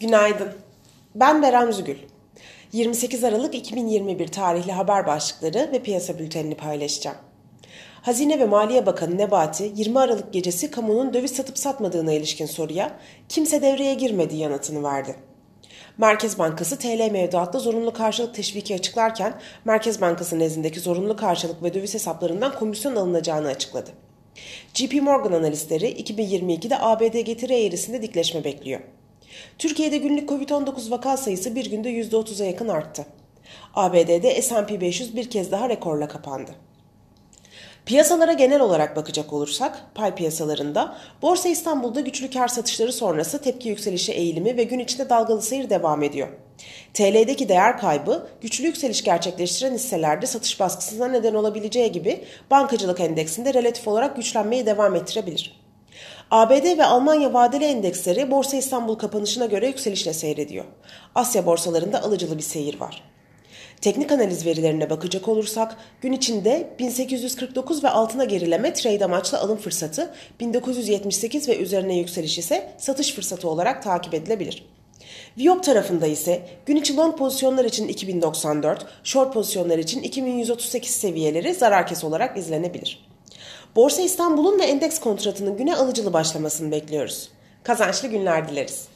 Günaydın. Ben Berem Zügül. 28 Aralık 2021 tarihli haber başlıkları ve piyasa bültenini paylaşacağım. Hazine ve Maliye Bakanı Nebati 20 Aralık gecesi kamunun döviz satıp satmadığına ilişkin soruya kimse devreye girmedi yanıtını verdi. Merkez Bankası TL mevduatta zorunlu karşılık teşviki açıklarken Merkez Bankası nezdindeki zorunlu karşılık ve döviz hesaplarından komisyon alınacağını açıkladı. JP Morgan analistleri 2022'de ABD getiri eğrisinde dikleşme bekliyor. Türkiye'de günlük Covid-19 vaka sayısı bir günde %30'a yakın arttı. ABD'de S&P 500 bir kez daha rekorla kapandı. Piyasalara genel olarak bakacak olursak, pay piyasalarında Borsa İstanbul'da güçlü kar satışları sonrası tepki yükselişi eğilimi ve gün içinde dalgalı seyir devam ediyor. TL'deki değer kaybı güçlü yükseliş gerçekleştiren hisselerde satış baskısına neden olabileceği gibi bankacılık endeksinde relatif olarak güçlenmeye devam ettirebilir. ABD ve Almanya vadeli endeksleri Borsa İstanbul kapanışına göre yükselişle seyrediyor. Asya borsalarında alıcılı bir seyir var. Teknik analiz verilerine bakacak olursak gün içinde 1849 ve altına gerileme trade amaçlı alım fırsatı, 1978 ve üzerine yükseliş ise satış fırsatı olarak takip edilebilir. Viyop tarafında ise gün içi long pozisyonlar için 2094, short pozisyonlar için 2138 seviyeleri zarar kes olarak izlenebilir. Borsa İstanbul'un ve endeks kontratının güne alıcılı başlamasını bekliyoruz. Kazançlı günler dileriz.